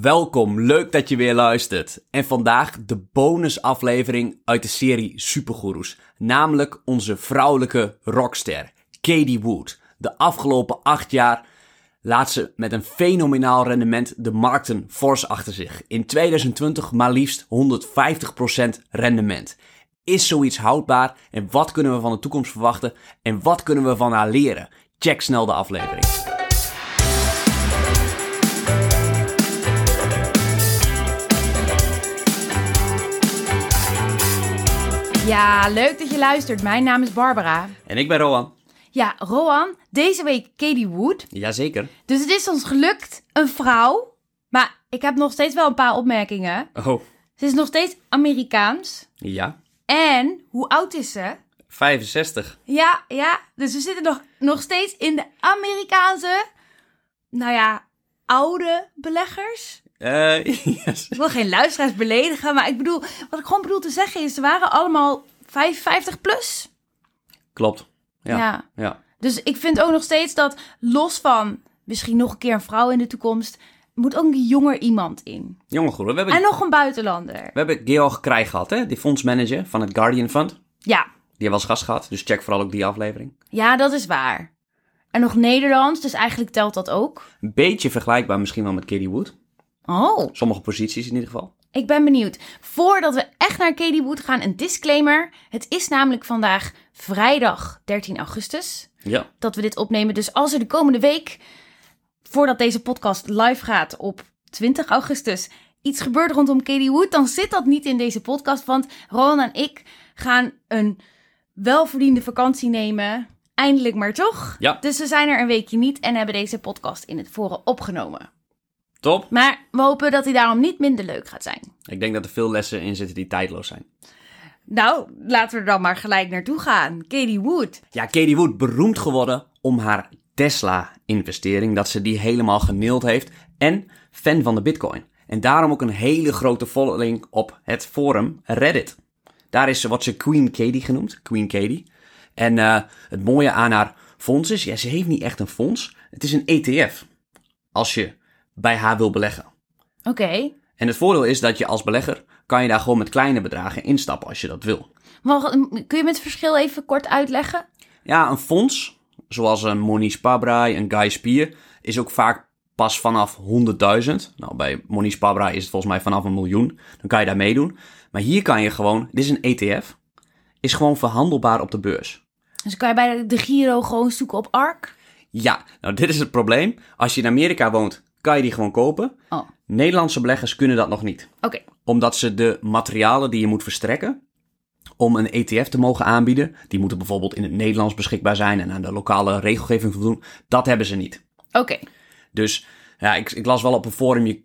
Welkom, leuk dat je weer luistert. En vandaag de bonusaflevering uit de serie Supergoeroes. Namelijk onze vrouwelijke rockster, Katie Wood. De afgelopen acht jaar laat ze met een fenomenaal rendement de markten fors achter zich. In 2020 maar liefst 150% rendement. Is zoiets houdbaar en wat kunnen we van de toekomst verwachten en wat kunnen we van haar leren? Check snel de aflevering. Ja, leuk dat je luistert. Mijn naam is Barbara. En ik ben Rowan. Ja, Rowan, deze week Katie Wood. Jazeker. Dus het is ons gelukt, een vrouw. Maar ik heb nog steeds wel een paar opmerkingen. Oh, Ze is nog steeds Amerikaans. ja. En hoe oud is ze? 65. Ja, ja. Dus we zitten nog, nog steeds in de Amerikaanse, nou ja, oude beleggers. Eh, yes. Ik wil geen luisteraars beledigen, maar ik bedoel, wat ik gewoon bedoel te zeggen is, ze waren allemaal 55 plus. Klopt. Ja. ja. ja. Dus ik vind ook nog steeds dat los van misschien nog een keer een vrouw in de toekomst, moet ook een jonger iemand in. Jongen, goed. We hebben, En nog een buitenlander. we hebben Georg Krijg gehad, hè? Die fondsmanager van het Guardian Fund. Ja, Die als gast gehad, dus check vooral ook die aflevering. ja, dat is waar. En nog Nederlands, dus eigenlijk telt dat ook. Een beetje vergelijkbaar misschien wel met Katie Wood. Oh, Sommige posities in ieder geval. ik ben benieuwd. Voordat we echt naar Katie Wood gaan, een disclaimer. Het is namelijk vandaag vrijdag 13 augustus Ja. dat we dit opnemen. Dus als er de komende week, voordat deze podcast live gaat op 20 augustus, iets gebeurt rondom Katie Wood, dan zit dat niet in deze podcast. Want Rowan en ik gaan een welverdiende vakantie nemen. Eindelijk maar toch? Ja. Dus we zijn er een weekje niet en hebben deze podcast in het voren opgenomen. Top. Maar we hopen dat hij daarom niet minder leuk gaat zijn. Ik denk dat er veel lessen in zitten die tijdloos zijn. Nou, laten we er dan maar gelijk naartoe gaan. Katie Wood. Ja, Katie Wood beroemd geworden om haar Tesla-investering. Dat ze die helemaal geneeld heeft. En fan van de bitcoin. En daarom ook een hele grote following op het forum Reddit. Daar is ze, wat ze Queen Katie genoemd. Queen Katie. En eh, het mooie aan haar fonds is, ja, ze heeft niet echt een fonds. Het is een ETF. Als je bij haar wil beleggen. Oké. En het voordeel is dat je als belegger kan je daar gewoon met kleine bedragen instappen als je dat wil. Mag- Kun je me het verschil even kort uitleggen? Ja, een fonds, zoals een Moniz Pabrai, een Guy Spier, is ook vaak pas vanaf 100.000. Nou, bij Moniz Pabrai is het volgens mij vanaf een miljoen. Dan kan je daar meedoen. Maar hier kan je gewoon, dit is een ETF, is gewoon verhandelbaar op de beurs. Dus kan je bij de Giro gewoon zoeken op ARK? Ja, nou dit is het probleem. Als je in Amerika woont, kan je die gewoon kopen. Oh, Nederlandse beleggers kunnen dat nog niet. oké. Omdat ze de materialen die je moet verstrekken om een ETF te mogen aanbieden, die moeten bijvoorbeeld in het Nederlands beschikbaar zijn en aan de lokale regelgeving voldoen, dat hebben ze niet. Oké. Dus ja, ik, ik las wel op een forum, je,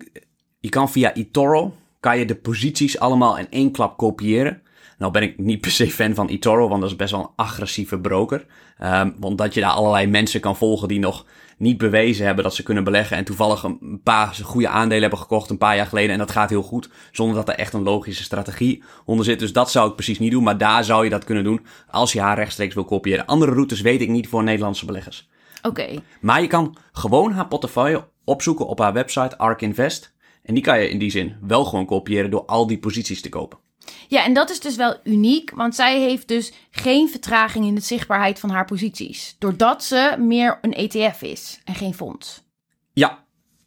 je kan via eToro, kan je de posities allemaal in één klap kopiëren. Nou ben ik niet per se fan van eToro, want dat is best wel een agressieve broker. Ehm, want dat je daar allerlei mensen kan volgen die nog niet bewezen hebben dat ze kunnen beleggen. En toevallig een paar goede aandelen hebben gekocht een paar jaar geleden. En dat gaat heel goed, zonder dat er echt een logische strategie onder zit. Dus dat zou ik precies niet doen, maar daar zou je dat kunnen doen als je haar rechtstreeks wil kopiëren. Andere routes weet ik niet voor Nederlandse beleggers. Oké. Maar je kan gewoon haar portefeuille opzoeken op haar website Ark Invest. En die kan je in die zin wel gewoon kopiëren door al die posities te kopen. Ja, en dat is dus wel uniek, want zij heeft dus geen vertraging in de zichtbaarheid van haar posities. Doordat ze meer een ETF is en geen fonds. Ja.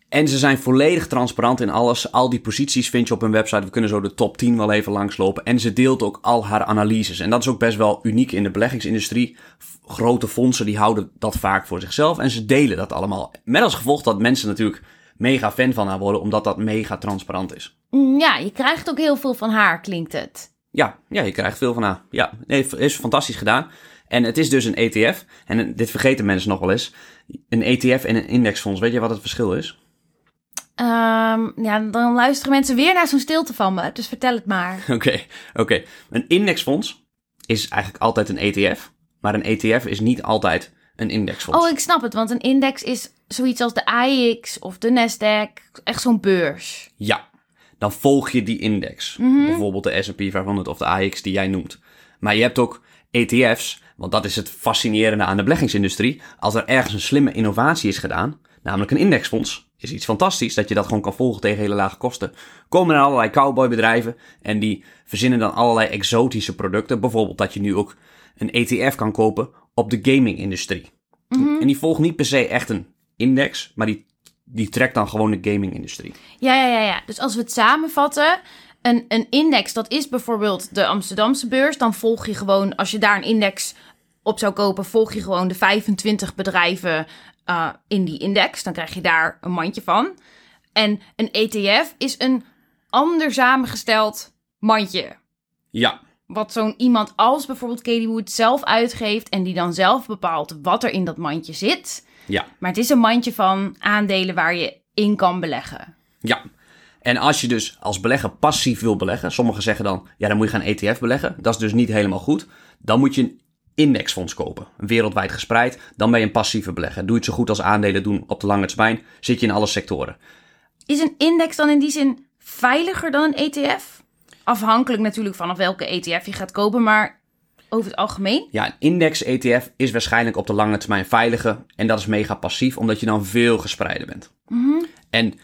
En ze zijn volledig transparant in alles. Al die posities vind je op hun website. We kunnen zo de top 10 wel even langslopen. En ze deelt ook al haar analyses. En dat is ook best wel uniek in de beleggingsindustrie. Grote fondsen die houden dat vaak voor zichzelf. En ze delen dat allemaal. Met als gevolg dat mensen natuurlijk mega fan van haar worden. Omdat dat mega transparant is. Mm, Ja, je krijgt ook heel veel van haar, klinkt het. Ja, ja, je krijgt veel van haar. Ja, nee, is fantastisch gedaan. En het is dus een ETF. En dit vergeten mensen nog wel eens. Een ETF en een indexfonds. Weet je wat het verschil is? Ehm, ja, dan luisteren mensen weer naar zo'n stilte van me, dus vertel het maar. Oké, oké. Een indexfonds is eigenlijk altijd een ETF. Maar een ETF is niet altijd een indexfonds. Oh, ik snap het, want een index is zoiets als de AIX of de Nasdaq, echt zo'n beurs. Ja, dan volg je die index. Bijvoorbeeld de S&P 500 of de AX die jij noemt. Maar je hebt ook ETF's, want dat is het fascinerende aan de beleggingsindustrie. Als er ergens een slimme innovatie is gedaan, namelijk een indexfonds, is iets fantastisch dat je dat gewoon kan volgen tegen hele lage kosten. Komen er allerlei cowboybedrijven en die verzinnen dan allerlei exotische producten. Bijvoorbeeld dat je nu ook een ETF kan kopen op de gaming-industrie. En die volgt niet per se echt een index, maar die, die trekt dan gewoon de gaming-industrie. Ja, ja, ja, ja. Dus als we het samenvatten, een, een index, dat is bijvoorbeeld de Amsterdamse beurs. Dan volg je gewoon, als je daar een index op zou kopen, volg je gewoon de 25 bedrijven uh, in die index. Dan krijg je daar een mandje van. En een ETF is een ander samengesteld mandje. Ja, Wat zo'n iemand als bijvoorbeeld Katie Wood zelf uitgeeft en die dan zelf bepaalt wat er in dat mandje zit. ja, Maar het is een mandje van aandelen waar je in kan beleggen. ja. En als je dus als belegger passief wil beleggen, sommigen zeggen dan, ja, dan moet je gaan ETF beleggen. Dat is dus niet helemaal goed. Dan moet je een indexfonds kopen, wereldwijd gespreid. Dan ben je een passieve belegger. Doe je het zo goed als aandelen doen op de lange termijn, zit je in alle sectoren. Is een index dan in die zin veiliger dan een ETF? Afhankelijk natuurlijk vanaf welke ETF je gaat kopen, maar over het algemeen? Ja, een index-ETF is waarschijnlijk op de lange termijn veiliger. En dat is mega passief, omdat je dan veel gespreider bent. En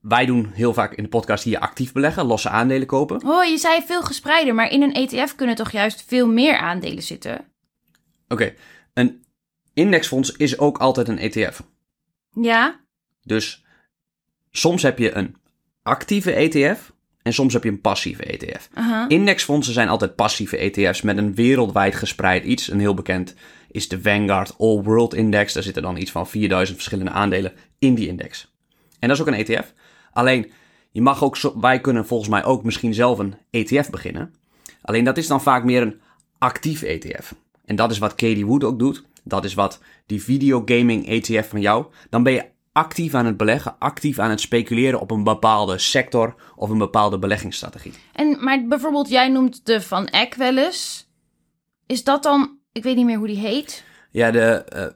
wij doen heel vaak in de podcast hier actief beleggen, losse aandelen kopen. Oh, je zei veel gespreider, maar in een ETF kunnen toch juist veel meer aandelen zitten? Oké, een indexfonds is ook altijd een ETF. Ja? Dus soms heb je een actieve ETF en soms heb je een passieve ETF. Indexfondsen zijn altijd passieve ETF's met een wereldwijd gespreid iets. Een heel bekend is de Vanguard All World Index. Daar zitten dan iets van 4000 verschillende aandelen in die index. En dat is ook een ETF. Alleen, je mag ook, zo- wij kunnen volgens mij ook misschien zelf een ETF beginnen. Alleen dat is dan vaak meer een actief ETF. En dat is wat Katie Wood ook doet. Dat is wat die videogaming ETF van jou. Dan ben je actief aan het beleggen, actief aan het speculeren op een bepaalde sector of een bepaalde beleggingsstrategie. En, maar bijvoorbeeld, jij noemt de Van Eck wel eens. Is dat dan, ik weet niet meer hoe die heet, Ja, de, eh,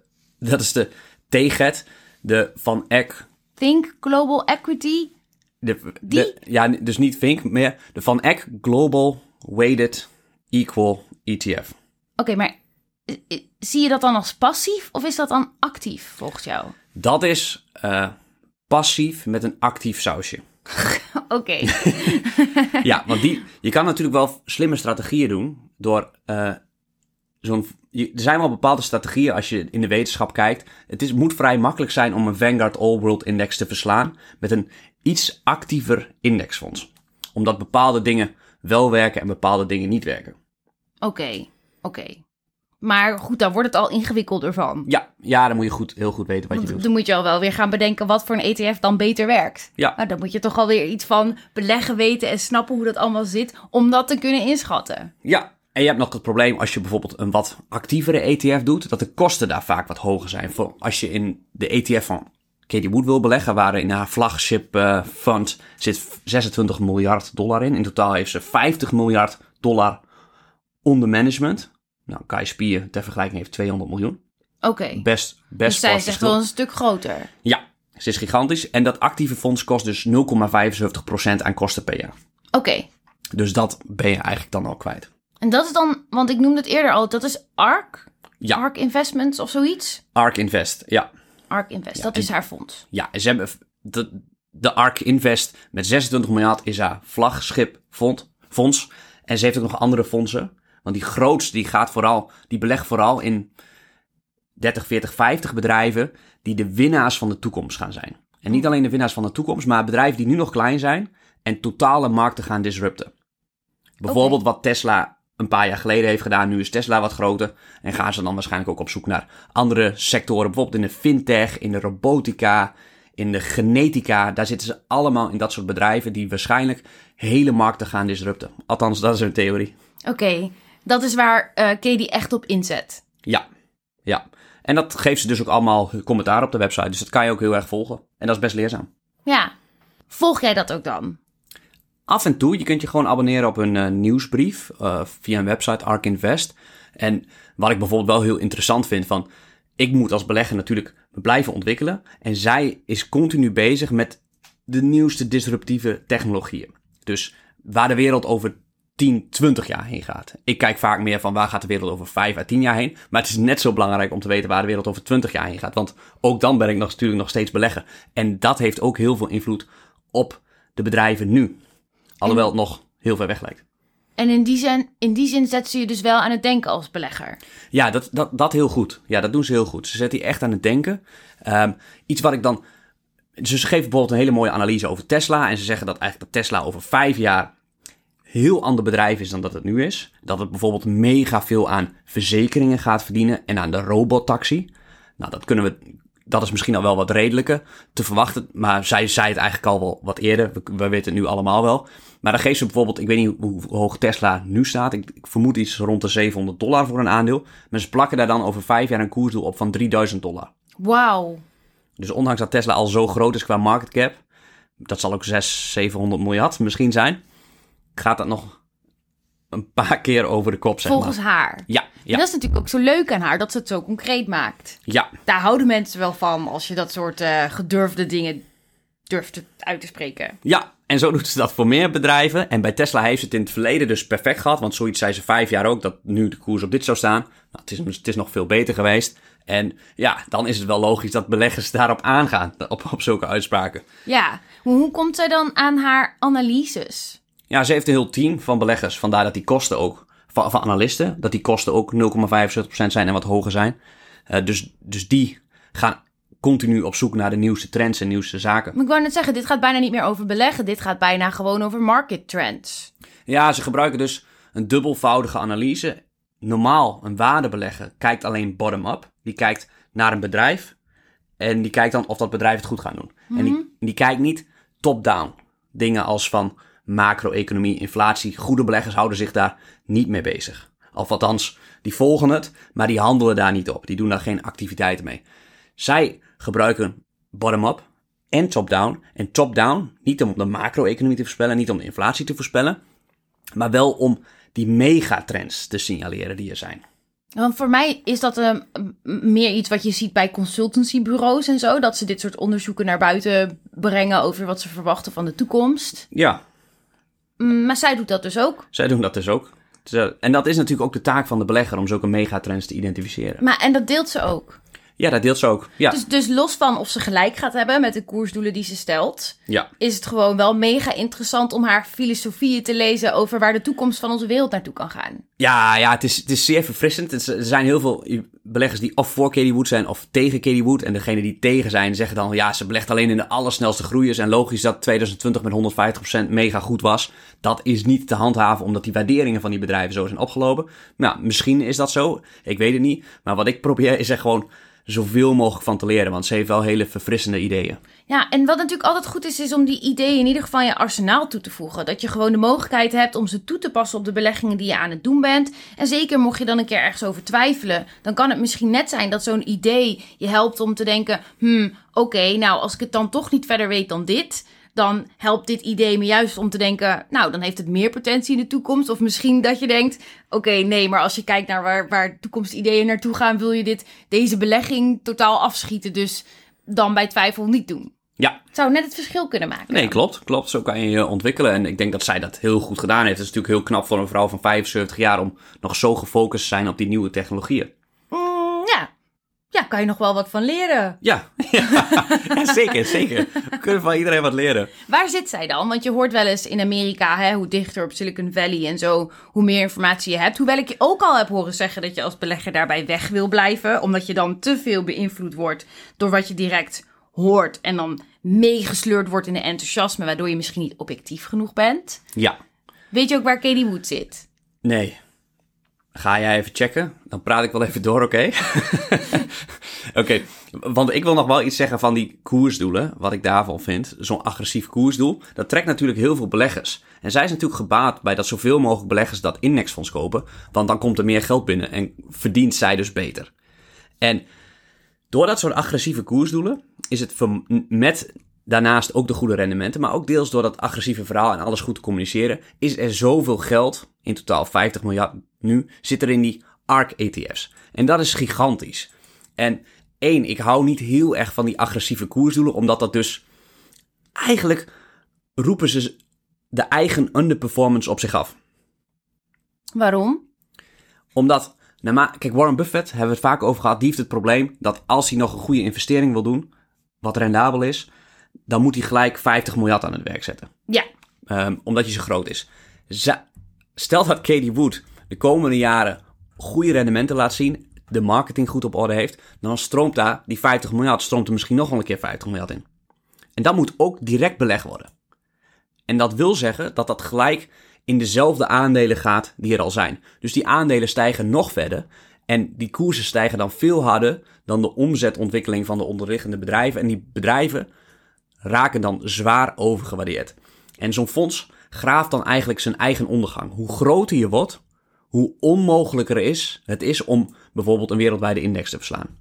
dat is de TGET, de Van Eck. Think Global Equity? De, Die? de- ja, dus niet Vink, meer de Van Eck Global Weighted Equal E ETF. Oké, maar zie je dat dan als passief of is dat dan actief volgens jou? Dat is eh, passief met een actief sausje. Oké. Ja, want die, je kan natuurlijk wel slimme strategieën doen door eh, zo'n. Er zijn wel bepaalde strategieën als je in de wetenschap kijkt. Het is, moet vrij makkelijk zijn om een Vanguard All World Index te verslaan met een iets actiever indexfonds. Omdat bepaalde dingen wel werken en bepaalde dingen niet werken. Oké, oké. Maar goed, dan wordt het al ingewikkelder van. Ja, ja dan moet je goed, heel goed weten wat je doet. dan moet je al wel weer gaan bedenken wat voor een ETF dan beter werkt. Ja. Nou, dan moet je toch alweer iets van beleggen weten en snappen hoe dat allemaal zit, om dat te kunnen inschatten. Ja, en je hebt nog het probleem als je bijvoorbeeld een wat actievere ETF doet, dat de kosten daar vaak wat hoger zijn. Voor als je in de ETF van Katie Wood wil beleggen, waar in haar flagship eh, fund zit 26 miljard dollar in. In totaal heeft ze 50 miljard dollar onder management. Nou, Kai Spier ter vergelijking heeft 200 miljoen. Oké. Best, Dus best zij fors is echt wel een stuk groter. Ja, ze is gigantisch. En dat actieve fonds kost dus 0,75% aan kosten per jaar. Oké. Dus dat ben je eigenlijk dan al kwijt. En dat is dan, want ik noemde het eerder al, dat is ARK? Ja. ARK Investments of zoiets? ARK Invest, ja. ARK Invest, dat en- is haar fonds. Ja, en ze hebben de, de ARK Invest met 26 miljard is haar vlagschip fond- fonds. En ze heeft ook nog andere fondsen. Want die grootste, die gaat vooral, die belegt vooral in 30, 40, 50 bedrijven die de winnaars van de toekomst gaan zijn. En niet alleen de winnaars van de toekomst, maar bedrijven die nu nog klein zijn en totale markten gaan disrupten. Bijvoorbeeld wat Tesla een paar jaar geleden heeft gedaan. Nu is Tesla wat groter. En gaan ze dan waarschijnlijk ook op zoek naar andere sectoren. Bijvoorbeeld in de fintech, in de robotica, in de genetica. Daar zitten ze allemaal in dat soort bedrijven die waarschijnlijk hele markten gaan disrupten. Althans, dat is hun theorie. Oké, dat is waar eh Katie echt op inzet. Ja, ja. En dat geeft ze dus ook allemaal commentaar op de website. Dus dat kan je ook heel erg volgen. En dat is best leerzaam. Ja. Volg jij dat ook dan? Af en toe, je kunt je gewoon abonneren op een eh, nieuwsbrief eh, via een website, Ark Invest. En wat ik bijvoorbeeld wel heel interessant vind, van ik moet als belegger natuurlijk blijven ontwikkelen. En zij is continu bezig met de nieuwste disruptieve technologieën. Dus waar de wereld over 10, 20 jaar heen gaat. Ik kijk vaak meer van waar gaat de wereld over 5 à 10 jaar heen. Maar het is net zo belangrijk om te weten waar de wereld over 20 jaar heen gaat. Want ook dan ben ik nog, natuurlijk nog steeds beleggen. En dat heeft ook heel veel invloed op de bedrijven nu. Alhoewel het nog heel ver weg lijkt. En in die, zin, in die zin zet ze je dus wel aan het denken als belegger. Ja, dat, dat, dat heel goed. Ja, dat doen ze heel goed. Ze zetten je echt aan het denken. Um, iets wat ik dan. Dus ze geven bijvoorbeeld een hele mooie analyse over Tesla. En ze zeggen dat eigenlijk dat Tesla over vijf jaar heel ander bedrijf is dan dat het nu is. Dat het bijvoorbeeld mega veel aan verzekeringen gaat verdienen en aan de robottaxi. Nou, dat kunnen we. Dat is misschien al wel wat redelijker te verwachten. Maar zij zei het eigenlijk al wel wat eerder. We, we weten het nu allemaal wel. Maar dan geeft ze bijvoorbeeld, ik weet niet hoe hoog Tesla nu staat. Ik, ik, vermoed iets rond de 700 dollar voor een aandeel. Maar ze plakken daar dan over vijf jaar een koersdoel op van 3000 dollar. Wauw. Dus ondanks dat Tesla al zo groot is qua market cap, dat zal ook 600, 700 miljard misschien zijn, gaat dat nog een paar keer over de kop, zeg Volgens haar. Ja, ja. En dat is natuurlijk ook zo leuk aan haar, dat ze het zo concreet maakt. Ja. Daar houden mensen wel van, als je dat soort uh, gedurfde dingen durft uit te spreken. Ja, en zo doet ze dat voor meer bedrijven. En bij Tesla heeft ze het in het verleden dus perfect gehad. Want zoiets zei ze vijf jaar ook, dat nu de koers op dit zou staan. Nou, het, is, het is nog veel beter geweest. En ja, dan is het wel logisch dat beleggers daarop aangaan, op, op zulke uitspraken. Ja, hoe komt zij dan aan haar analyses? Ja, ze heeft een heel team van beleggers. Vandaar dat die kosten ook, van, van analisten, dat die kosten ook 0,75% zijn en wat hoger zijn. Uh, dus, dus die gaan continu op zoek naar de nieuwste trends en nieuwste zaken. Maar ik wou net zeggen, dit gaat bijna niet meer over beleggen. Dit gaat bijna gewoon over market trends. Ja, ze gebruiken dus een dubbelvoudige analyse. Normaal, een waardebelegger kijkt alleen bottom-up. Die kijkt naar een bedrijf en die kijkt dan of dat bedrijf het goed gaat doen. Mm -hmm. En die, die kijkt niet top-down. Dingen als van macro-economie, inflatie. Goede beleggers houden zich daar niet mee bezig. Of althans, die volgen het, maar die handelen daar niet op. Die doen daar geen activiteiten mee. Zij gebruiken bottom-up en top-down. En top-down, niet om de macro-economie te voorspellen, niet om de inflatie te voorspellen, maar wel om die megatrends te signaleren die er zijn. Want voor mij is dat um, meer iets wat je ziet bij consultancybureaus en zo. Dat ze dit soort onderzoeken naar buiten brengen over wat ze verwachten van de toekomst. Ja. Maar zij doet dat dus ook. Zij doen dat dus ook. En dat is natuurlijk ook de taak van de belegger om zulke megatrends te identificeren. Maar, en dat deelt ze ook. Ja, dat deelt ze ook. Ja. Dus, dus los van of ze gelijk gaat hebben met de koersdoelen die ze stelt, ja. is het gewoon wel mega interessant om haar filosofieën te lezen over waar de toekomst van onze wereld naartoe kan gaan. Ja, ja het, is, het is zeer verfrissend. Het er zijn heel veel beleggers die of voor Katie Wood zijn of tegen Katie Wood. En degene die tegen zijn, zeggen dan ja, ze belegt alleen in de allersnelste groeiers. En logisch dat 2020 met 150% mega goed was. Dat is niet te handhaven omdat die waarderingen van die bedrijven zo zijn opgelopen. Nou, misschien is dat zo. Ik weet het niet. Maar wat ik probeer is er gewoon zoveel mogelijk van te leren. Want ze heeft wel hele verfrissende ideeën. Ja, en wat natuurlijk altijd goed is, is om die ideeën in ieder geval in je arsenaal toe te voegen. Dat je gewoon de mogelijkheid hebt om ze toe te passen op de beleggingen die je aan het doen bent. En zeker mocht je dan een keer ergens over twijfelen, dan kan het misschien net zijn dat zo'n idee je helpt om te denken: hmm, oké, nou als ik het dan toch niet verder weet dan dit dan helpt dit idee me juist om te denken, nou, dan heeft het meer potentie in de toekomst. Of misschien dat je denkt, oké, nee, maar als je kijkt naar waar, waar toekomstideeën naartoe gaan, wil je dit, deze belegging totaal afschieten. Dus dan bij twijfel niet doen. Ja. Het zou net het verschil kunnen maken. Nee, klopt. Klopt. Zo kan je je ontwikkelen. En ik denk dat zij dat heel goed gedaan heeft. Het is natuurlijk heel knap voor een vrouw van 75 jaar om nog zo gefocust te zijn op die nieuwe technologieën. Ja, ja, kan je nog wel wat van leren. Ja, ja. zeker, zeker. We kunnen van iedereen wat leren. Waar zit zij dan? Want je hoort wel eens in Amerika, hè, hoe dichter op Silicon Valley en zo, hoe meer informatie je hebt. Hoewel ik je ook al heb horen zeggen dat je als belegger daarbij weg wil blijven, omdat je dan te veel beïnvloed wordt door wat je direct hoort en dan meegesleurd wordt in de enthousiasme, waardoor je misschien niet objectief genoeg bent. Ja. Weet je ook waar Katie Wood zit? Nee. Ga jij even checken? Dan praat ik wel even door, oké? oké, want ik wil nog wel iets zeggen van die koersdoelen, wat ik daarvan vind. Zo'n agressief koersdoel, dat trekt natuurlijk heel veel beleggers. En zij is natuurlijk gebaat bij dat zoveel mogelijk beleggers dat indexfonds kopen, want dan komt er meer geld binnen en verdient zij dus beter. En door dat soort agressieve koersdoelen is het met daarnaast ook de goede rendementen, maar ook deels door dat agressieve verhaal en alles goed te communiceren, is er zoveel geld, in totaal 50 miljard nu, zit er in die ARK-ETF's. En dat is gigantisch. En één, ik hou niet heel erg van die agressieve koersdoelen, omdat dat dus eigenlijk roepen ze de eigen underperformance op zich af. Waarom? Omdat, nou maar, kijk, Warren Buffett, hebben we het vaak over gehad, die heeft het probleem dat als hij nog een goede investering wil doen, wat rendabel is, dan moet hij gelijk 50 miljard aan het werk zetten. Ja. Ehm, omdat hij zo groot is. Stel dat Katie Wood de komende jaren goede rendementen laat zien, de marketing goed op orde heeft, dan stroomt daar die 50 miljard, stroomt er misschien nog wel een keer 50 miljard in. En dat moet ook direct belegd worden. En dat wil zeggen dat dat gelijk in dezelfde aandelen gaat die er al zijn. Dus die aandelen stijgen nog verder en die koersen stijgen dan veel harder dan de omzetontwikkeling van de onderliggende bedrijven. En die bedrijven raken dan zwaar overgewaardeerd. En zo'n fonds graaft dan eigenlijk zijn eigen ondergang. Hoe groter je wordt, hoe onmogelijker is het is om bijvoorbeeld een wereldwijde index te verslaan.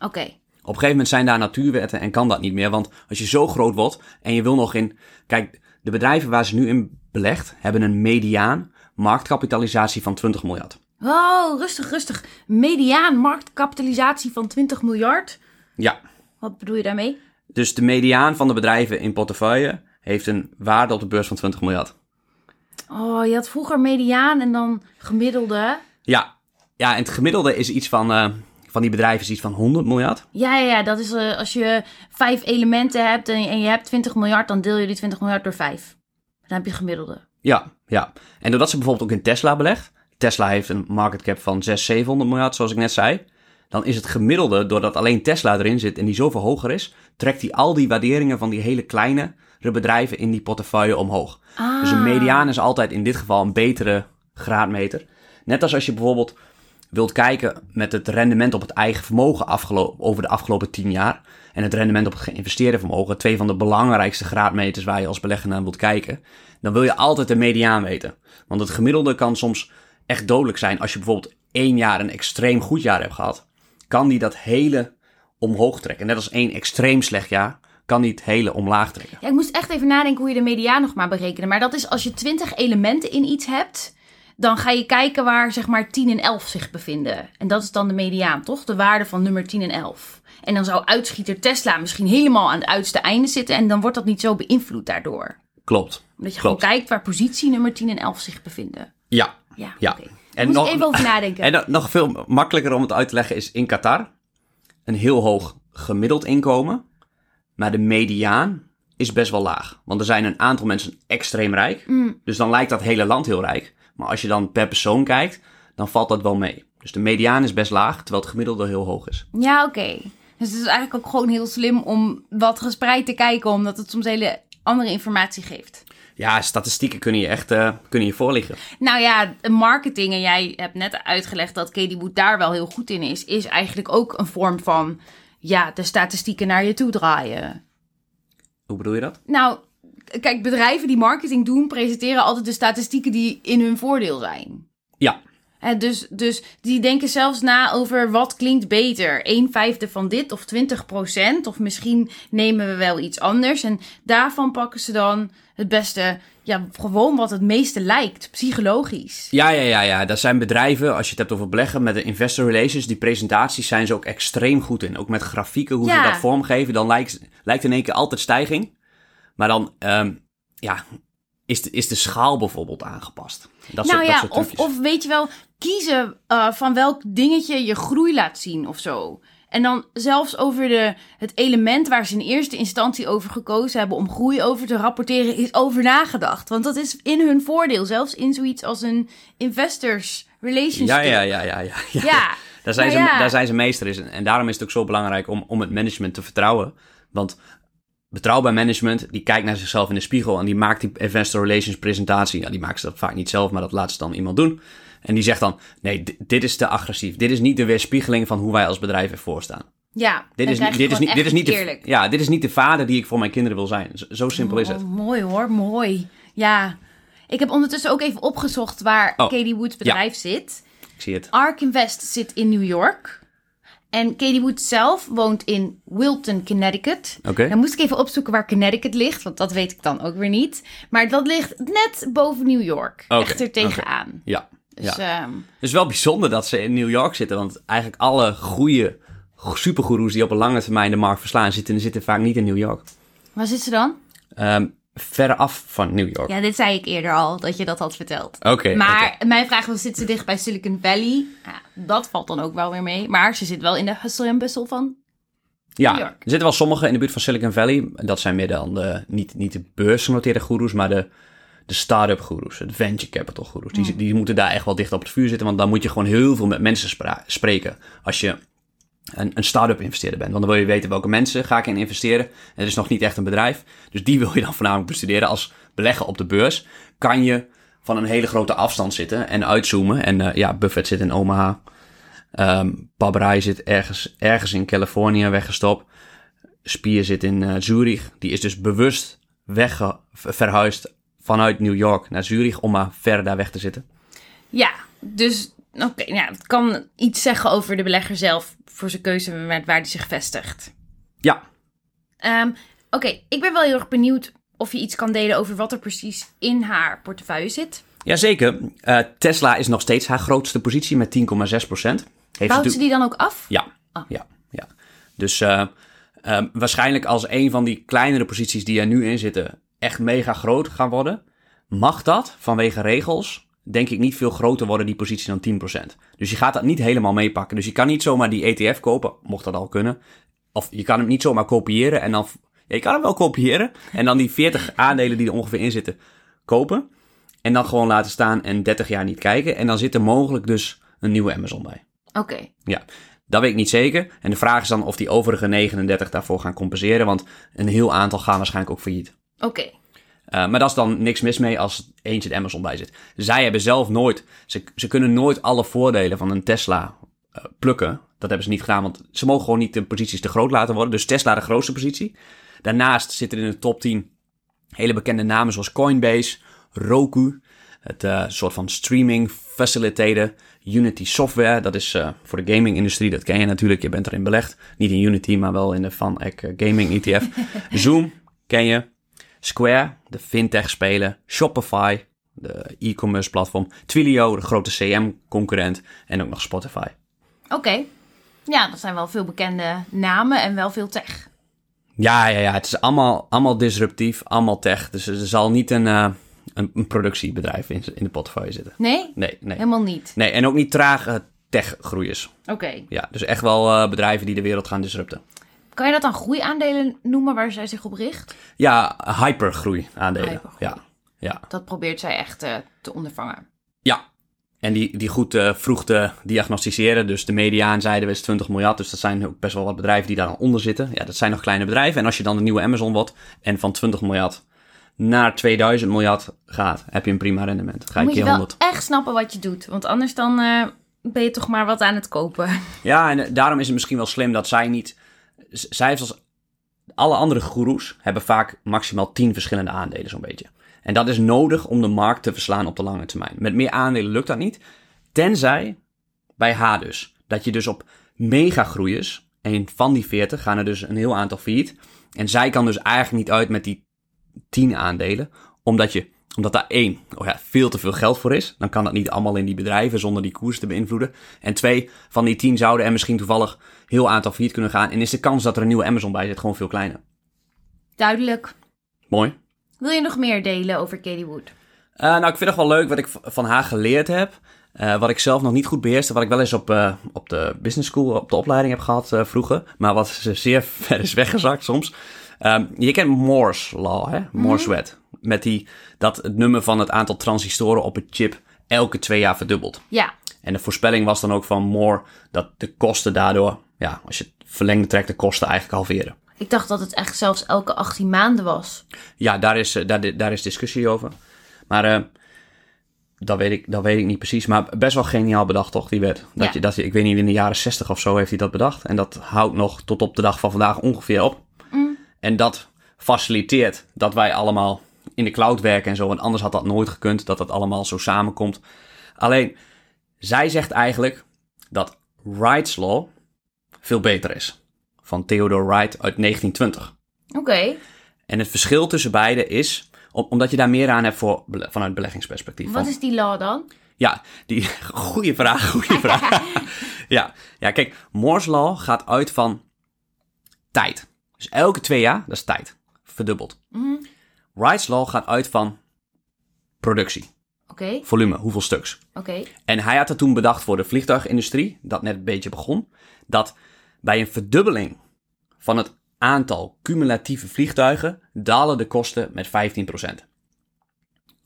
Oké. Op een gegeven moment zijn daar natuurwetten en kan dat niet meer. Want als je zo groot wordt en je wil nog in. Kijk, de bedrijven waar ze nu in belegd hebben een mediaan marktkapitalisatie van 20 miljard. Oh, rustig, rustig. Mediaan marktkapitalisatie van 20 miljard. Ja, Wat bedoel je daarmee? Dus de mediaan van de bedrijven in portefeuille heeft een waarde op de beurs van 20 miljard. Oh, je had vroeger mediaan en dan gemiddelde. Ja, ja en het gemiddelde is iets van. eh, van die bedrijven is iets van 100 miljard. Ja, ja, ja, dat is eh, als je vijf elementen hebt en, en je hebt 20 miljard, dan deel je die 20 miljard door vijf. Dan heb je gemiddelde. Ja, ja. En doordat ze bijvoorbeeld ook in Tesla belegt. Tesla heeft een market cap van 600, 700 miljard, zoals ik net zei. Dan is het gemiddelde, doordat alleen Tesla erin zit en die zoveel hoger is, trekt hij al die waarderingen van die hele kleine bedrijven in die portefeuille omhoog. Ah. Dus een mediaan is altijd in dit geval een betere graadmeter. Net als als je bijvoorbeeld wilt kijken met het rendement op het eigen vermogen over de afgelopen 10 jaar. En het rendement op het geïnvesteerde vermogen, twee van de belangrijkste graadmeters waar je als belegger naar wilt kijken. Dan wil je altijd de mediaan weten. Want het gemiddelde kan soms echt dodelijk zijn. Als je bijvoorbeeld één jaar een extreem goed jaar hebt gehad, kan die dat hele omhoog trekken. Net als één extreem slecht jaar, kan die het hele omlaag trekken. Ja, ik moest echt even nadenken hoe je de mediaan nog maar berekenen. Maar dat is als je 20 elementen in iets hebt, dan ga je kijken waar zeg maar 10 en 11 zich bevinden. En dat is dan de mediaan, toch? De waarde van nummer 10 en 11. En dan zou uitschieter Tesla misschien helemaal aan het uiterste einde zitten en dan wordt dat niet zo beïnvloed daardoor. Klopt. Omdat je Klopt. gewoon kijkt waar positie nummer 10 en 11 zich bevinden. Ja. Ja, Ja. En Moet nog- even over nadenken. En nog veel makkelijker om het uit te leggen is in Qatar een heel hoog gemiddeld inkomen, maar de mediaan is best wel laag. Want er zijn een aantal mensen extreem rijk, Mm. dus dan lijkt dat hele land heel rijk. Maar als je dan per persoon kijkt, dan valt dat wel mee. Dus de mediaan is best laag, terwijl het gemiddelde heel hoog is. Ja, oké. Dus het is eigenlijk ook gewoon heel slim om wat gespreid te kijken, omdat het soms hele andere informatie geeft. Ja, statistieken kunnen je echt eh, kunnen je voorliggen. Nou ja, marketing, en jij hebt net uitgelegd dat Katie Wood daar wel heel goed in is, is eigenlijk ook een vorm van, ja, de statistieken naar je toe draaien. Hoe bedoel je dat? Nou, kijk, bedrijven die marketing doen, presenteren altijd de statistieken die in hun voordeel zijn. Ja, dus, dus die denken zelfs na over wat klinkt beter. 1 vijfde van dit of 20 procent. Of misschien nemen we wel iets anders. En daarvan pakken ze dan het beste, ja, gewoon wat het meeste lijkt, psychologisch. Ja, ja, ja, ja. Dat zijn bedrijven, als je het hebt over beleggen met de investor relations, die presentaties zijn ze ook extreem goed in. Ook met grafieken, hoe Ja. ze dat vormgeven, dan lijkt, lijkt in één keer altijd stijging. Maar dan, ehm, ja, is de, is de schaal bijvoorbeeld aangepast. Dat nou soort, ja, dat soort of, of weet je wel, kiezen eh, van welk dingetje je groei laat zien of zo. En dan zelfs over de, het element waar ze in eerste instantie over gekozen hebben om groei over te rapporteren, is over nagedacht. Want dat is in hun voordeel, zelfs in zoiets als een investors relationship. ja, ja, ja, ja, ja. ja. Ja. Daar zijn, Nou ze, ja. daar zijn ze meester in. En daarom is het ook zo belangrijk om, om het management te vertrouwen. Want betrouwbaar management, die kijkt naar zichzelf in de spiegel en die maakt die investor relations presentatie. Ja, die maakt ze dat vaak niet zelf, maar dat laat ze dan iemand doen. En die zegt dan, nee, di- dit is te agressief. Dit is niet de weerspiegeling van hoe wij als bedrijf ervoor staan. Ja, Dit is, niet, dit, is niet, dit, is niet de, ja, dit is niet de vader die ik voor mijn kinderen wil zijn. Zo, zo simpel is het. Oh, mooi hoor, mooi. Ja. Ik heb ondertussen ook even opgezocht waar Oh, Katie Woods bedrijf zit. Ik zie het. Ark Invest zit in New York. En Katie Wood zelf woont in Wilton, Connecticut. Oké. Dan moest ik even opzoeken waar Connecticut ligt, want dat weet ik dan ook weer niet. Maar dat ligt net boven New York. Oké, Echt er tegenaan. Ja. Dus ja. ehm, Het is wel bijzonder dat ze in New York zitten. Want eigenlijk alle goede supergoeroes die op een lange termijn de markt verslaan, zitten, zitten vaak niet in New York. waar zit ze dan? Ehm, ver af van New York. Ja, dit zei ik eerder al, dat je dat had verteld. Oké. Maar mijn vraag was, zit ze dicht bij Silicon Valley? Ja, dat valt dan ook wel weer mee. Maar ze zit wel in de hustle en bustle van... Ja, New York. er zitten wel sommigen in de buurt van Silicon Valley. Dat zijn meer dan de, niet, niet de beursgenoteerde goeroes, maar de, de start-up goeroes, de venture capital goeroes. Die, die moeten daar echt wel dicht op het vuur zitten, want dan moet je gewoon heel veel met mensen spreken. Als je een, een start-up investeerder bent. Want dan wil je weten welke mensen ga ik in investeren. En het is nog niet echt een bedrijf. Dus die wil je dan voornamelijk bestuderen. Als belegger op de beurs kan je van een hele grote afstand zitten en uitzoomen. En eh, ja, Buffett zit in Omaha. Pabrai zit ergens, ergens in Californië weggestopt. Spier zit in eh, Zurich. Die is dus bewust wegge- ver- verhuisd vanuit New York naar Zurich om maar verder daar weg te zitten. Ja, dus oké, ja, het kan iets zeggen over de belegger zelf voor zijn keuze met waar hij zich vestigt. Ja, Ehm, oké, ik ben wel heel erg benieuwd of je iets kan delen over wat er precies in haar portefeuille zit. jazeker. Eh Tesla is nog steeds haar grootste positie met 10,6 procent. Bouwt ze die dan ook af? Ja, Ah. ja, ja. Dus eh, eh, waarschijnlijk als een van die kleinere posities die er nu in zitten echt mega groot gaan worden, mag dat vanwege regels denk ik niet veel groter worden die positie dan 10%. Dus je gaat dat niet helemaal meepakken. Dus je kan niet zomaar die ETF kopen, mocht dat al kunnen. Of je kan hem niet zomaar kopiëren en dan... Ja, je kan hem wel kopiëren en dan die 40 aandelen die er ongeveer in zitten kopen. En dan gewoon laten staan en 30 jaar niet kijken. En dan zit er mogelijk dus een nieuwe Amazon bij. Oké, Ja, dat weet ik niet zeker. En de vraag is dan of die overige 39 daarvoor gaan compenseren. Want een heel aantal gaan waarschijnlijk ook failliet. oké. Uh, maar daar is dan niks mis mee als eentje de Amazon bij zit. Zij hebben zelf nooit, ze, ze kunnen nooit alle voordelen van een Tesla uh, plukken. Dat hebben ze niet gedaan, want ze mogen gewoon niet de posities te groot laten worden. Dus Tesla de grootste positie. Daarnaast zitten er in de top 10 hele bekende namen zoals Coinbase, Roku, het uh, soort van streaming facilitator, Unity Software. Dat is uh, voor de gaming industrie, dat ken je natuurlijk, je bent erin belegd. Niet in Unity, maar wel in de Van Eck Gaming ETF. Zoom, ken je. Square, de fintech speler, Shopify, de e-commerce platform, Twilio, de grote CM-concurrent en ook nog Spotify. Oké. Ja, dat zijn wel veel bekende namen en wel veel tech. Ja, ja, ja. Het is allemaal, allemaal disruptief, allemaal tech. Dus er zal niet een, uh, een, een, productiebedrijf in, in de portefeuille zitten. Nee? Nee, nee. Helemaal niet. Nee, en ook niet trage tech-groeiers. Oké. Okay. Ja, dus echt wel uh, bedrijven die de wereld gaan disrupten. Kan je dat dan groeiaandelen noemen waar zij zich op richt? Ja, hypergroei aandelen. Hypergroei. Ja, ja. Dat probeert zij echt uh, te ondervangen. Ja, en die, die goed uh, vroeg te diagnosticeren. Dus de mediaan zeiden we is 20 miljard. Dus dat zijn ook best wel wat bedrijven die daar onder zitten. Ja, dat zijn nog kleine bedrijven. En als je dan de nieuwe Amazon wordt en van 20 miljard naar 2000 miljard gaat, heb je een prima rendement. Ga Moet je wel 100. echt snappen wat je doet. Want anders dan uh, ben je toch maar wat aan het kopen. Ja, en daarom is het misschien wel slim dat zij niet... Zij als alle andere goeroes hebben vaak maximaal 10 verschillende aandelen zo'n beetje. En dat is nodig om de markt te verslaan op de lange termijn. Met meer aandelen lukt dat niet. Tenzij, bij haar dus, dat je dus op mega groeiers, en van die 40 gaan er dus een heel aantal failliet. En zij kan dus eigenlijk niet uit met die 10 aandelen, omdat je omdat daar één, oh ja, veel te veel geld voor is. Dan kan dat niet allemaal in die bedrijven zonder die koers te beïnvloeden. En twee, van die tien zouden er misschien toevallig heel aantal failliet kunnen gaan. En is de kans dat er een nieuwe Amazon bij zit gewoon veel kleiner. Duidelijk. Mooi. Wil je nog meer delen over Katie Wood? Uh, nou, ik vind het wel leuk wat ik van haar geleerd heb. Uh, wat ik zelf nog niet goed beheerste. Wat ik wel eens op, uh, op de business school, op de opleiding heb gehad vroeger. Maar wat zeer ver is weggezakt soms. Um, je kent Moore's Law, hè? Moore's mm -hmm. wet. Met die, dat het nummer van het aantal transistoren op een chip elke twee jaar verdubbelt. Ja. En de voorspelling was dan ook van Moore dat de kosten daardoor, ja, als je het verlengde trekt, de kosten eigenlijk halveren. Ik dacht dat het echt zelfs elke 18 maanden was. Ja, daar is, daar, daar is discussie over. Maar uh, dat, weet ik, dat weet ik niet precies. Maar best wel geniaal bedacht, toch, die wet. Dat Ja. je, dat je, ik weet niet, in de jaren 60 of zo heeft hij dat bedacht. En dat houdt nog tot op de dag van vandaag ongeveer op. Mm. En dat faciliteert dat wij allemaal in de cloud werken en zo. Want anders had dat nooit gekund, dat dat allemaal zo samenkomt. Alleen, zij zegt eigenlijk dat Wright's Law veel beter is. Van Theodore Wright uit 1920. Oké. En het verschil tussen beide is, om- omdat je daar meer aan hebt voor, vanuit beleggingsperspectief. Wat is die law dan? Ja, die, goede vraag, goede vraag. ja, ja, kijk, Moore's Law gaat uit van tijd. Dus elke twee jaar, dat is tijd, verdubbeld. Mhm. Wright's Law gaat uit van productie, Oké, volume, hoeveel stuks. oké. En hij had het toen bedacht voor de vliegtuigindustrie, dat net een beetje begon, dat bij een verdubbeling van het aantal cumulatieve vliegtuigen dalen de kosten met 15%.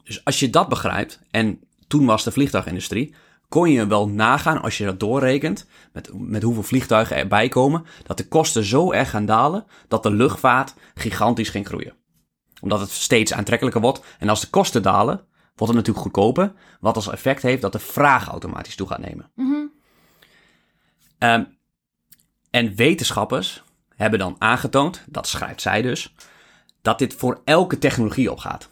Dus als je dat begrijpt, en toen was de vliegtuigindustrie, kon je wel nagaan als je dat doorrekent, met, met hoeveel vliegtuigen erbij komen, dat de kosten zo erg gaan dalen dat de luchtvaart gigantisch ging groeien. Omdat het steeds aantrekkelijker wordt. En als de kosten dalen, wordt het natuurlijk goedkoper. Wat als effect heeft dat de vraag automatisch toe gaat nemen. Ehm, en wetenschappers hebben dan aangetoond, dat schrijft zij dus, dat dit voor elke technologie opgaat.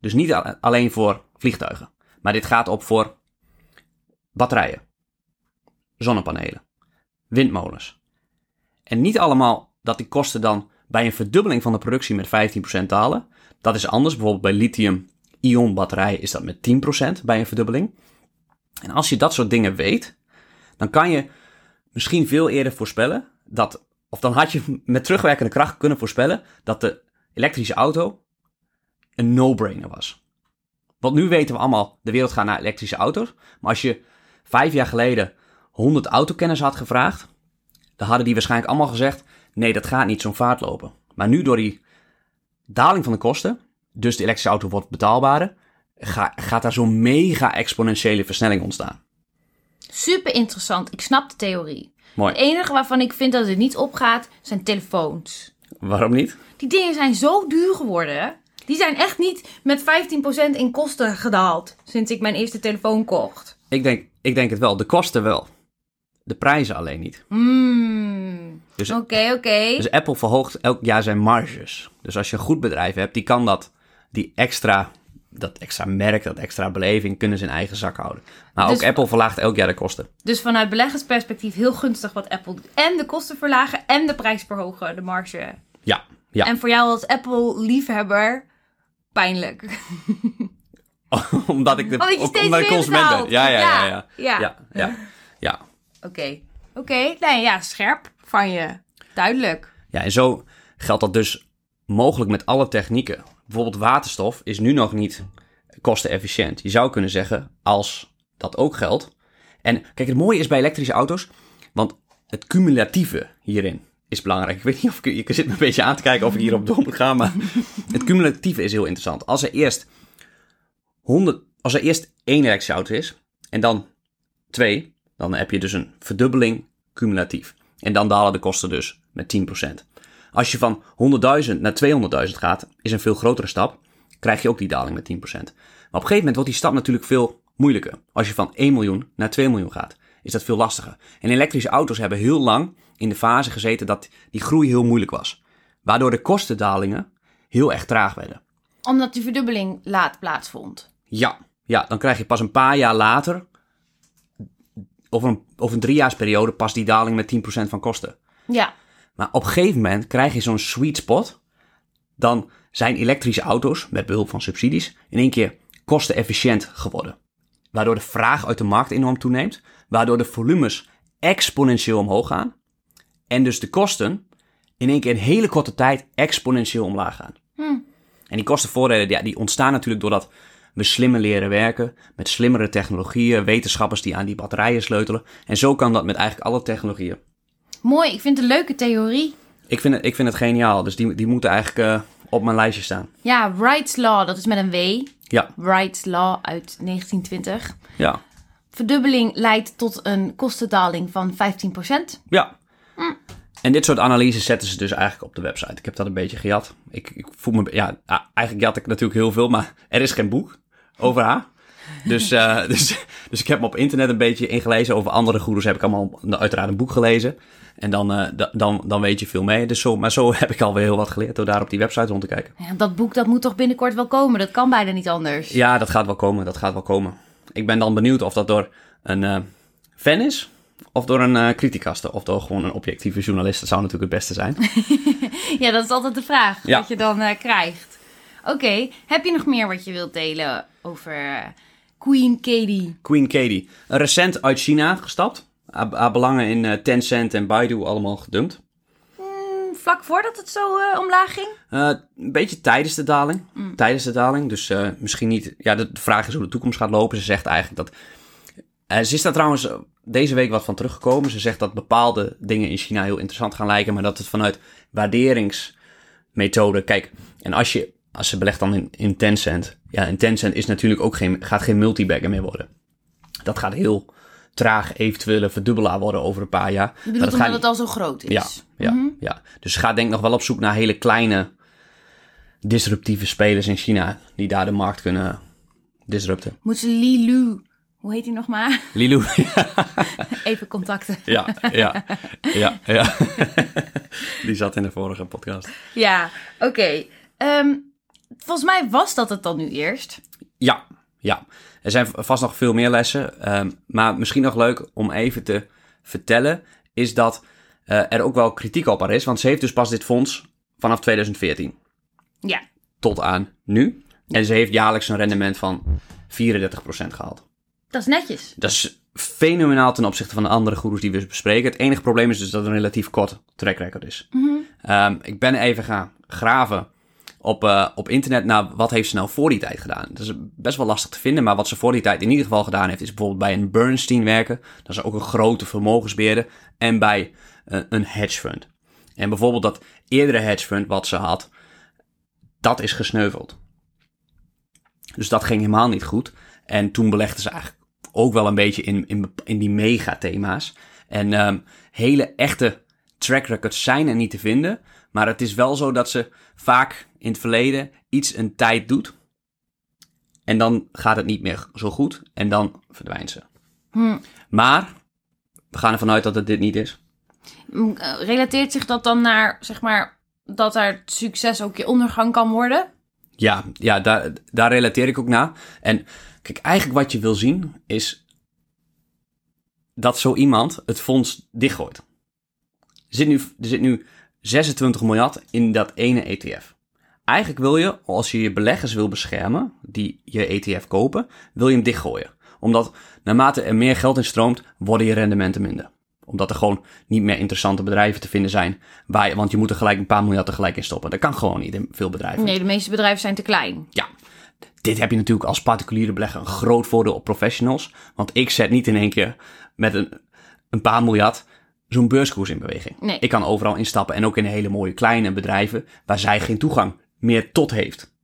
Dus niet alleen voor vliegtuigen, maar dit gaat op voor batterijen, zonnepanelen, windmolens. En niet allemaal dat die kosten dan bij een verdubbeling van de productie met 15% dalen. Dat is anders. Bijvoorbeeld bij lithium-ion batterijen is dat met 10% bij een verdubbeling. En als je dat soort dingen weet, dan kan je misschien veel eerder voorspellen dat, of dan had je met terugwerkende kracht kunnen voorspellen dat de elektrische auto een no-brainer was. Want nu weten we allemaal, de wereld gaat naar elektrische auto's. Maar als je vijf jaar geleden 100 autokenners had gevraagd, dan hadden die waarschijnlijk allemaal gezegd, nee, dat gaat niet zo'n vaart lopen. Maar nu door die daling van de kosten, dus de elektrische auto wordt betaalbaarder, ga- gaat daar zo'n mega exponentiële versnelling ontstaan. Super interessant. Ik snap de theorie. Mooi. Het enige waarvan ik vind dat het niet opgaat, zijn telefoons. Waarom niet? Die dingen zijn zo duur geworden. Die zijn echt niet met 15% in kosten gedaald sinds ik mijn eerste telefoon kocht. Ik denk, ik denk het wel. De kosten wel. De prijzen alleen niet. Hmm. Dus- Oké, oké. Dus Apple verhoogt elk jaar zijn marges. Dus als je een goed bedrijf hebt, die kan dat, die extra, dat extra merk, dat extra beleving, kunnen ze in eigen zak houden. Maar ook Dus- Apple verlaagt elk jaar de kosten. Dus vanuit beleggersperspectief heel gunstig wat Apple doet. En de kosten verlagen en de prijs verhogen, de marge. Ja, ja. En voor jou als Apple-liefhebber, pijnlijk. omdat ik de Omdat ook ik consument ben. ja, ja, ja. Ja, Ja, ja. ja, ja. Oké. Oké, nee, ja, scherp van je. Duidelijk. Ja, en zo geldt dat dus mogelijk met alle technieken. Bijvoorbeeld waterstof is nu nog niet kostenefficiënt. Je zou kunnen zeggen, als dat ook geldt. En kijk, het mooie is bij elektrische auto's, want het cumulatieve hierin is belangrijk. Ik weet niet of ik, je zit me een beetje aan te kijken of ik hierop door moet maar het cumulatieve is heel interessant. Als er eerst 100, als er eerst één elektrische auto is en dan twee, dan heb je dus een verdubbeling cumulatief. En dan dalen de kosten dus met 10%. Als je van 100.000 naar 200.000 gaat, is een veel grotere stap, krijg je ook die daling met 10%. Maar op een gegeven moment wordt die stap natuurlijk veel moeilijker. Als je van 1 miljoen naar 2 miljoen gaat, is dat veel lastiger. En elektrische auto's hebben heel lang in de fase gezeten dat die groei heel moeilijk was. Waardoor de kostendalingen heel erg traag werden. Omdat die verdubbeling laat plaatsvond. Ja, ja, dan krijg je pas een paar jaar later, over een, over een driejaarsperiode, pas die daling met 10% van kosten. Ja. Maar op een gegeven moment krijg je zo'n sweet spot. Dan zijn elektrische auto's, met behulp van subsidies, in één keer kostenefficiënt geworden. Waardoor de vraag uit de markt enorm toeneemt. Waardoor de volumes exponentieel omhoog gaan. En dus de kosten in één keer in hele korte tijd exponentieel omlaag gaan. En die kostenvoordelen die ontstaan natuurlijk doordat we slimmer leren werken. Met slimmere technologieën, wetenschappers die aan die batterijen sleutelen. En zo kan dat met eigenlijk alle technologieën. Mooi, ik vind het een leuke theorie. Ik vind het, ik vind het geniaal. Dus die, die moeten eigenlijk eh, op mijn lijstje staan. Ja, Wright's Law, dat is met een W. Ja, Wright's Law uit 1920. ja, Verdubbeling leidt tot een kostendaling van 15%. ja. En dit soort analyses zetten ze dus eigenlijk op de website. Ik heb dat een beetje gejat. Ik, ik voel me... Ja, eigenlijk jat ik natuurlijk heel veel, maar er is geen boek over haar. Dus, eh, dus, dus ik heb me op internet een beetje ingelezen. Over andere goeroes heb ik allemaal uiteraard een boek gelezen. En dan, eh, da- dan, dan weet je veel mee. Dus zo, maar zo heb ik alweer heel wat geleerd door daar op die website rond te kijken. Ja, dat boek dat moet toch binnenkort wel komen? Dat kan bijna niet anders. Ja, dat gaat wel komen. Dat gaat wel komen. Ik ben dan benieuwd of dat door een eh, fan is. Of door een eh criticaster. Of door gewoon een objectieve journalist. Dat zou natuurlijk het beste zijn. Ja, dat is altijd de vraag Ja. wat je dan krijgt. Oké, heb je nog meer wat je wilt delen over eh, Queen Katie? Queen Katie. Recent uit China gestapt. Haar, belangen in eh, Tencent en Baidu allemaal gedumpt. vlak voordat het zo eh, omlaag ging? Uh, een beetje tijdens de daling. Mm. Tijdens de daling. Dus uh, misschien niet. Ja, de, de, vraag is hoe de toekomst gaat lopen. Ze zegt eigenlijk dat. Ze is daar trouwens deze week wat van teruggekomen. Ze zegt dat bepaalde dingen in China heel interessant gaan lijken. Maar dat het vanuit waarderingsmethode. Kijk, en als je. Als ze belegt dan in, in Tencent. Ja, in Tencent is natuurlijk ook geen, gaat geen multibagger meer worden. Dat gaat heel traag eventuele verdubbelaar worden over een paar jaar. Je bedoelt omdat het al zo groot is? Ja, ja, Mhm. ja. Dus ga denk ik nog wel op zoek naar hele kleine disruptieve spelers in China die daar de markt kunnen disrupten. Moet ze Li Lu, hoe heet hij nog maar? Lilu, Even contacten. ja, ja, ja, ja. die zat in de vorige podcast. Ja, oké. Ehm, volgens mij was dat het dan nu eerst. Ja, ja. Er zijn vast nog veel meer lessen. ehm, maar misschien nog leuk om even te vertellen, is dat eh, er ook wel kritiek op haar is. Want ze heeft dus pas dit fonds vanaf 2014 Ja. tot aan nu. En ze heeft jaarlijks een rendement van 34% gehaald. Dat is netjes. Dat is fenomenaal ten opzichte van de andere goeroes die we bespreken. Het enige probleem is dus dat het een relatief kort track record is. Ehm, ik ben even gaan graven op, eh, op internet naar wat heeft ze nou voor die tijd gedaan. Dat is best wel lastig te vinden, maar wat ze voor die tijd in ieder geval gedaan heeft, is bijvoorbeeld bij een Bernstein werken. Dat is ook een grote vermogensbeheerder. En bij eh, een hedge fund. En bijvoorbeeld dat eerdere hedge fund wat ze had, dat is gesneuveld. Dus dat ging helemaal niet goed. En toen belegde ze eigenlijk ook wel een beetje in, in, in die megathema's. En ehm, hele echte track records zijn er niet te vinden. Maar het is wel zo dat ze vaak in het verleden iets een tijd doet. En dan gaat het niet meer zo goed. En dan verdwijnt ze. Hm. Maar we gaan ervan uit dat het dit niet is. Mm, eh, Relateert zich dat dan naar, zeg maar, dat er succes ook je ondergang kan worden? Ja, ja daar, daar relateer ik ook naar. En kijk, eigenlijk wat je wil zien is dat zo iemand het fonds dichtgooit. Er zit nu, er zit nu 26 miljard in dat ene ETF. Eigenlijk wil je, als je je beleggers wil beschermen, die je ETF kopen, wil je hem dichtgooien. Omdat naarmate er meer geld in stroomt, worden je rendementen minder. Omdat er gewoon niet meer interessante bedrijven te vinden zijn. Waar je, want je moet er gelijk een paar miljard tegelijk in stoppen. Dat kan gewoon niet in veel bedrijven. Nee, de meeste bedrijven zijn te klein. Ja, dit heb je natuurlijk als particuliere belegger een groot voordeel op professionals. Want ik zet niet in één keer met een, een paar miljard zo'n beurskoers in beweging. Nee. Ik kan overal instappen en ook in hele mooie kleine bedrijven waar zij geen toegang meer tot heeft.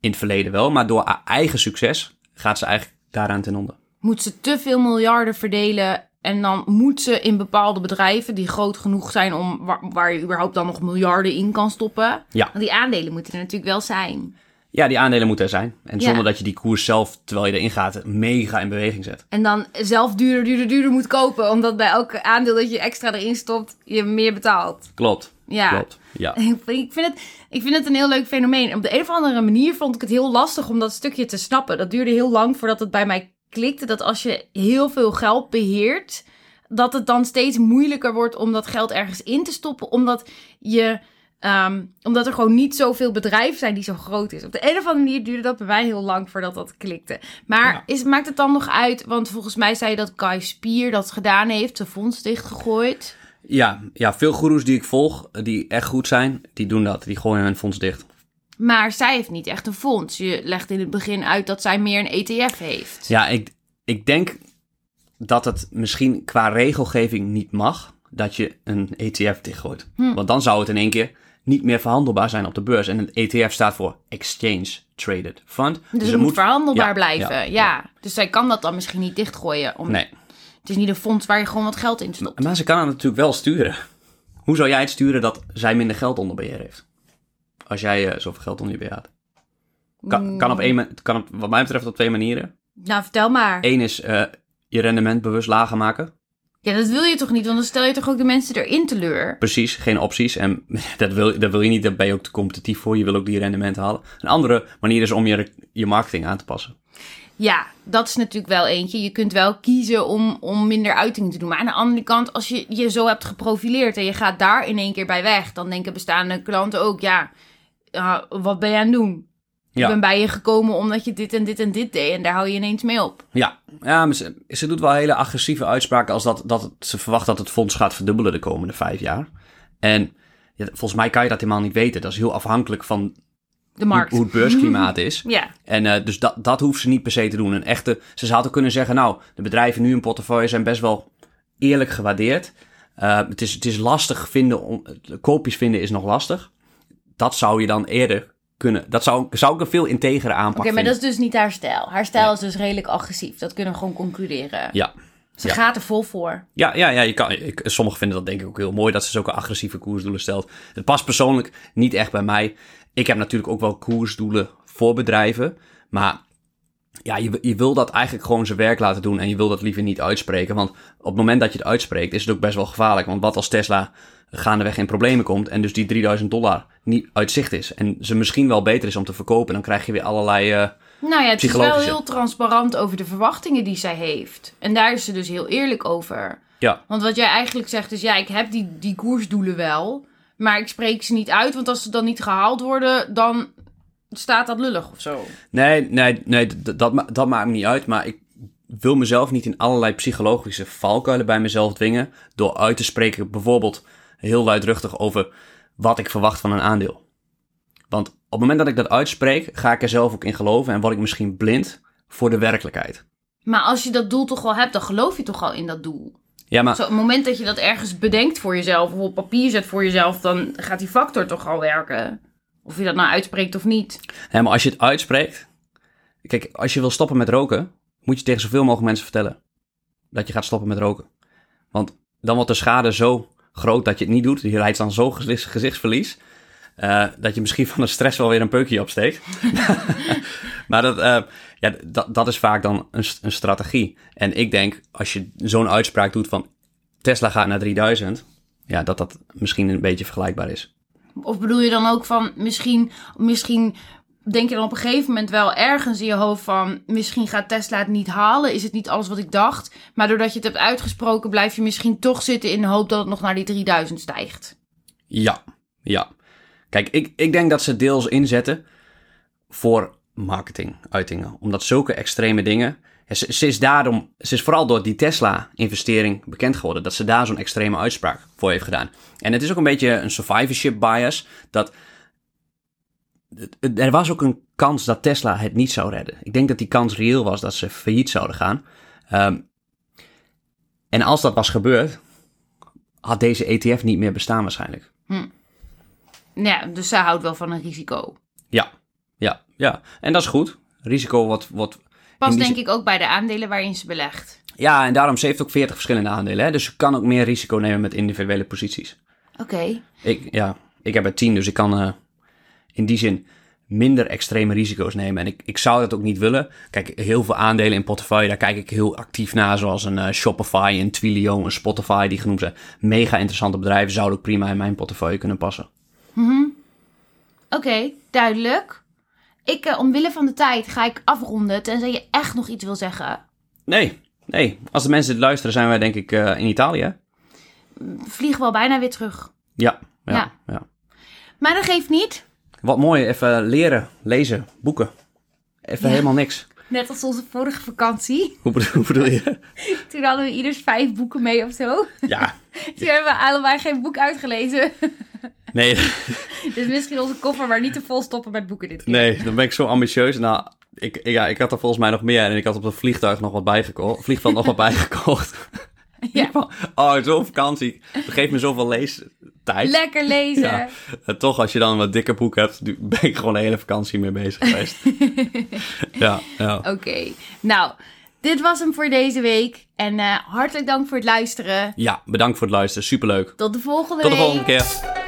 In het verleden wel, maar door haar eigen succes gaat ze eigenlijk daaraan ten onder. Moet ze te veel miljarden verdelen en dan moet ze in bepaalde bedrijven die groot genoeg zijn om waar, waar je überhaupt dan nog miljarden in kan stoppen. Ja. Want die aandelen moeten er natuurlijk wel zijn. Ja, die aandelen moeten er zijn. En Ja. zonder dat je die koers zelf, terwijl je erin gaat, mega in beweging zet. En dan zelf duurder, duurder, duurder moet kopen. Omdat bij elk aandeel dat je extra erin stopt, je meer betaalt. Klopt. Ja. Klopt. Ja. Ik vind, het, ik vind het een heel leuk fenomeen. Op de een of andere manier vond ik het heel lastig om dat stukje te snappen. Dat duurde heel lang voordat het bij mij klikte. Dat als je heel veel geld beheert, dat het dan steeds moeilijker wordt om dat geld ergens in te stoppen. Omdat je. Ehm, omdat er gewoon niet zoveel bedrijven zijn die zo groot is. Op de een of andere manier duurde dat bij mij heel lang voordat dat klikte. Maar Ja. is, maakt het dan nog uit? Want volgens mij zei je dat Kai Spier dat gedaan heeft. Zijn fonds dichtgegooid. Ja, ja, veel goeroes die ik volg, die echt goed zijn, die doen dat. Die gooien hun fonds dicht. Maar zij heeft niet echt een fonds. Je legt in het begin uit dat zij meer een ETF heeft. Ja, ik, ik denk dat het misschien qua regelgeving niet mag dat je een ETF dichtgooit. Hm. Want dan zou het in één keer niet meer verhandelbaar zijn op de beurs. En een ETF staat voor Exchange Traded Fund. Dus, het moet, verhandelbaar ja, blijven. Ja, ja, Dus zij kan dat dan misschien niet dichtgooien. Om... Nee, Het is niet een fonds waar je gewoon wat geld in stopt. maar ze kan het natuurlijk wel sturen. Hoe zou jij het sturen dat zij minder geld onder beheer heeft? Als jij eh, zoveel geld onder je beheer had. Kan, kan, op één, kan op, wat mij betreft op twee manieren. Nou, vertel maar. Eén is eh, je rendement bewust lager maken. Ja, dat wil je toch niet? Want dan stel je toch ook de mensen erin teleur? Precies, geen opties. En dat wil, dat wil je niet, daar ben je ook te competitief voor. Je wil ook die rendementen halen. Een andere manier is om je, je marketing aan te passen. Ja, dat is natuurlijk wel eentje. Je kunt wel kiezen om, om minder uiting te doen. Maar aan de andere kant, als je je zo hebt geprofileerd en je gaat daar in één keer bij weg, dan denken bestaande klanten ook, ja, uh, wat ben je aan het doen? Ja. Ik ben bij je gekomen omdat je dit en dit en dit deed en daar hou je ineens mee op. Ja, ja maar ze, ze doet wel hele agressieve uitspraken als dat, dat ze verwacht dat het fonds gaat verdubbelen de komende vijf jaar. En ja, volgens mij kan je dat helemaal niet weten. Dat is heel afhankelijk van De markt. hoe, hoe het beursklimaat is. Ja, En eh, dus dat, dat hoeft ze niet per se te doen. Een echte, ze zouden kunnen zeggen, nou, de bedrijven nu in portefeuille zijn best wel eerlijk gewaardeerd. Eh, het, is, het is lastig vinden, om, koopjes vinden is nog lastig. Dat zou je dan eerder kunnen, dat zou, zou ik een veel integere aanpak oké, maar dat is dus niet haar stijl. Haar stijl Nee. is dus redelijk agressief. Dat kunnen we gewoon concluderen. Ja. Ze ja. gaat er vol voor. Ja, ja, ja je kan, ik, sommigen vinden dat denk ik ook heel mooi dat ze zulke agressieve koersdoelen stelt. Het past persoonlijk niet echt bij mij. Ik heb natuurlijk ook wel koersdoelen voor bedrijven. Maar ja, je, je wil dat eigenlijk gewoon zijn werk laten doen en je wil dat liever niet uitspreken. Want op het moment dat je het uitspreekt is het ook best wel gevaarlijk. Want wat als Tesla gaandeweg in problemen komt en dus die 3000 dollar niet uit zicht is. En ze misschien wel beter is om te verkopen, dan krijg je weer allerlei... eh, Nou ja, het is wel heel transparant over de verwachtingen die zij heeft. En daar is ze dus heel eerlijk over. ja, Want wat jij eigenlijk zegt is, ja, ik heb die, die koersdoelen wel, maar ik spreek ze niet uit, want als ze dan niet gehaald worden, dan staat dat lullig of zo. Nee, nee, nee dat, ma- dat maakt me niet uit. Maar ik wil mezelf niet in allerlei psychologische valkuilen bij mezelf dwingen. Door uit te spreken, bijvoorbeeld heel luidruchtig over wat ik verwacht van een aandeel. Want op het moment dat ik dat uitspreek, ga ik er zelf ook in geloven en word ik misschien blind voor de werkelijkheid. Maar als je dat doel toch al hebt, dan geloof je toch al in dat doel. Ja, maar Zo, op het moment dat je dat ergens bedenkt voor jezelf of op papier zet voor jezelf, dan gaat die factor toch al werken. Of je dat nou uitspreekt of niet. Ja, maar als je het uitspreekt. Kijk, als je wil stoppen met roken, moet je tegen zoveel mogelijk mensen vertellen dat je gaat stoppen met roken. Want dan wordt de schade zo groot dat je het niet doet. Je leidt dan zo gezichts- gezichtsverlies. eh, dat je misschien van de stress wel weer een peukje opsteekt. maar dat, eh, ja, dat, dat is vaak dan een, een strategie. En ik denk, als je zo'n uitspraak doet van Tesla gaat naar 3000, ja, dat dat misschien een beetje vergelijkbaar is. Of bedoel je dan ook van misschien, misschien denk je dan op een gegeven moment wel ergens in je hoofd van misschien gaat Tesla het niet halen, is het niet alles wat ik dacht, maar doordat je het hebt uitgesproken blijf je misschien toch zitten in de hoop dat het nog naar die 3000 stijgt. Ja, ja. Kijk, ik, ik denk dat ze deels inzetten voor marketinguitingen. Omdat zulke extreme dingen. Ze, ze is daarom, ze is vooral door die Tesla-investering bekend geworden. Dat ze daar zo'n extreme uitspraak voor heeft gedaan. En het is ook een beetje een survivorship bias. Dat er was ook een kans dat Tesla het niet zou redden. Ik denk dat die kans reëel was dat ze failliet zouden gaan. Ehm, en als dat was gebeurd, had deze ETF niet meer bestaan waarschijnlijk. Ja, dus zij houdt wel van een risico. Ja, ja, ja. En dat is goed. Risico wordt... wordt Past denk ik ook bij de aandelen waarin ze belegt. Ja, en daarom, ze heeft ook 40 verschillende aandelen. Hè? Dus ze kan ook meer risico nemen met individuele posities. Oké. Ik, ja, ik heb er 10, dus ik kan eh, in die zin minder extreme risico's nemen. En ik, ik zou dat ook niet willen. Kijk, heel veel aandelen in portefeuille, daar kijk ik heel actief naar. Zoals een eh, Shopify, een Twilio, een Spotify, die genoemd zijn. Mega interessante bedrijven zouden ook prima in mijn portefeuille kunnen passen. Oké, duidelijk. Ik, eh, omwille van de tijd, ga ik afronden, tenzij je echt nog iets wil zeggen. Nee, nee. Als de mensen dit luisteren, zijn wij denk ik eh, in Italië. hè? We vliegen wel bijna weer terug. Ja, ja, Ja. ja. Maar dat geeft niet. Wat mooi, even leren, lezen, boeken. Even helemaal niks. Net als onze vorige vakantie. Hoe bedoel, hoe bedoel je? Toen hadden we ieders vijf boeken mee of zo. Ja, Toen hebben we allebei geen boek uitgelezen. nee, Dus misschien onze koffer maar niet te vol stoppen met boeken dit keer. nee, dan ben ik zo ambitieus. Nou, ik, ja, ik had er volgens mij nog meer en ik had op het vliegtuig nog wat bijgekocht. Vliegveld nog wat bijgekocht. Ja. Oh, zo'n vakantie. Dat geeft me zoveel leestijd. Lekker lezen. Ja. En toch, als je dan een wat dikker boek hebt, ben ik gewoon de hele vakantie mee bezig geweest. ja, ja. Oké, nou, dit was hem voor deze week. En eh, hartelijk dank voor het luisteren. ja, bedankt voor het luisteren. Superleuk. Tot de volgende Tot de week. volgende keer.